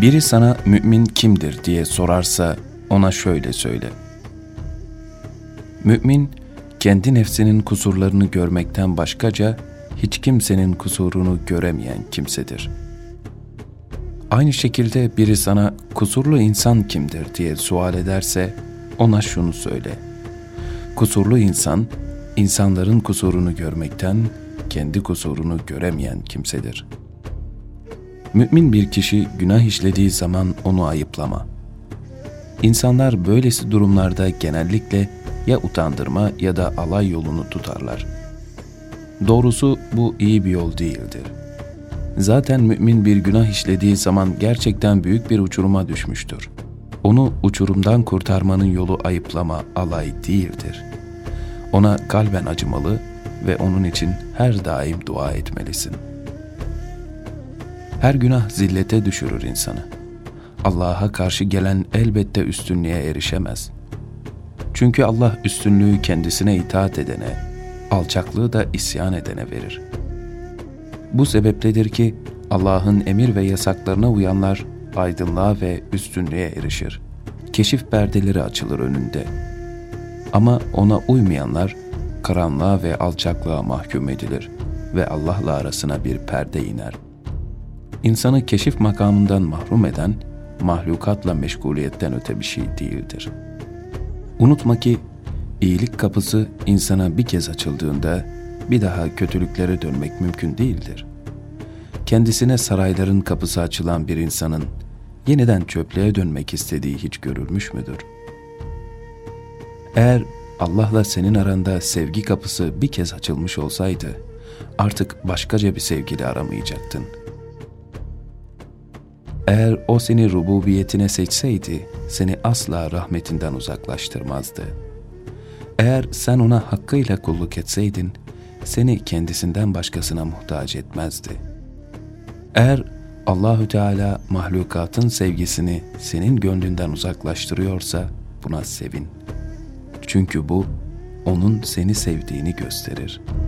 Biri sana mümin kimdir diye sorarsa ona şöyle söyle. Mümin, kendi nefsinin kusurlarını görmekten başkaca hiç kimsenin kusurunu göremeyen kimsedir. Aynı şekilde biri sana kusurlu insan kimdir diye sual ederse ona şunu söyle. Kusurlu insan, insanların kusurunu görmekten kendi kusurunu göremeyen kimsedir. Mümin bir kişi günah işlediği zaman onu ayıplama. İnsanlar böylesi durumlarda genellikle ya utandırma ya da alay yolunu tutarlar. Doğrusu bu iyi bir yol değildir. Zaten mümin bir günah işlediği zaman gerçekten büyük bir uçuruma düşmüştür. Onu uçurumdan kurtarmanın yolu ayıplama, alay değildir. Ona kalben acımalı ve onun için her daim dua etmelisin. Her günah zillete düşürür insanı. Allah'a karşı gelen elbette üstünlüğe erişemez. Çünkü Allah üstünlüğü kendisine itaat edene, alçaklığı da isyan edene verir. Bu sebepledir ki Allah'ın emir ve yasaklarına uyanlar aydınlığa ve üstünlüğe erişir. Keşif perdeleri açılır önünde. Ama ona uymayanlar karanlığa ve alçaklığa mahkum edilir ve Allah'la arasına bir perde iner. İnsanı keşif makamından mahrum eden, mahlukatla meşguliyetten öte bir şey değildir. Unutma ki, iyilik kapısı insana bir kez açıldığında, bir daha kötülüklere dönmek mümkün değildir. Kendisine sarayların kapısı açılan bir insanın, yeniden çöplüğe dönmek istediği hiç görülmüş müdür? Eğer Allah'la senin aranda sevgi kapısı bir kez açılmış olsaydı, artık başkaca bir sevgili aramayacaktın. Eğer o seni rububiyetine seçseydi, seni asla rahmetinden uzaklaştırmazdı. Eğer sen ona hakkıyla kulluk etseydin, seni kendisinden başkasına muhtaç etmezdi. Eğer Allahü Teala mahlukatın sevgisini senin gönlünden uzaklaştırıyorsa buna sevin. Çünkü bu onun seni sevdiğini gösterir.''